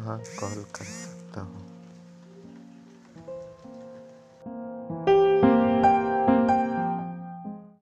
कहाँ कॉल कर।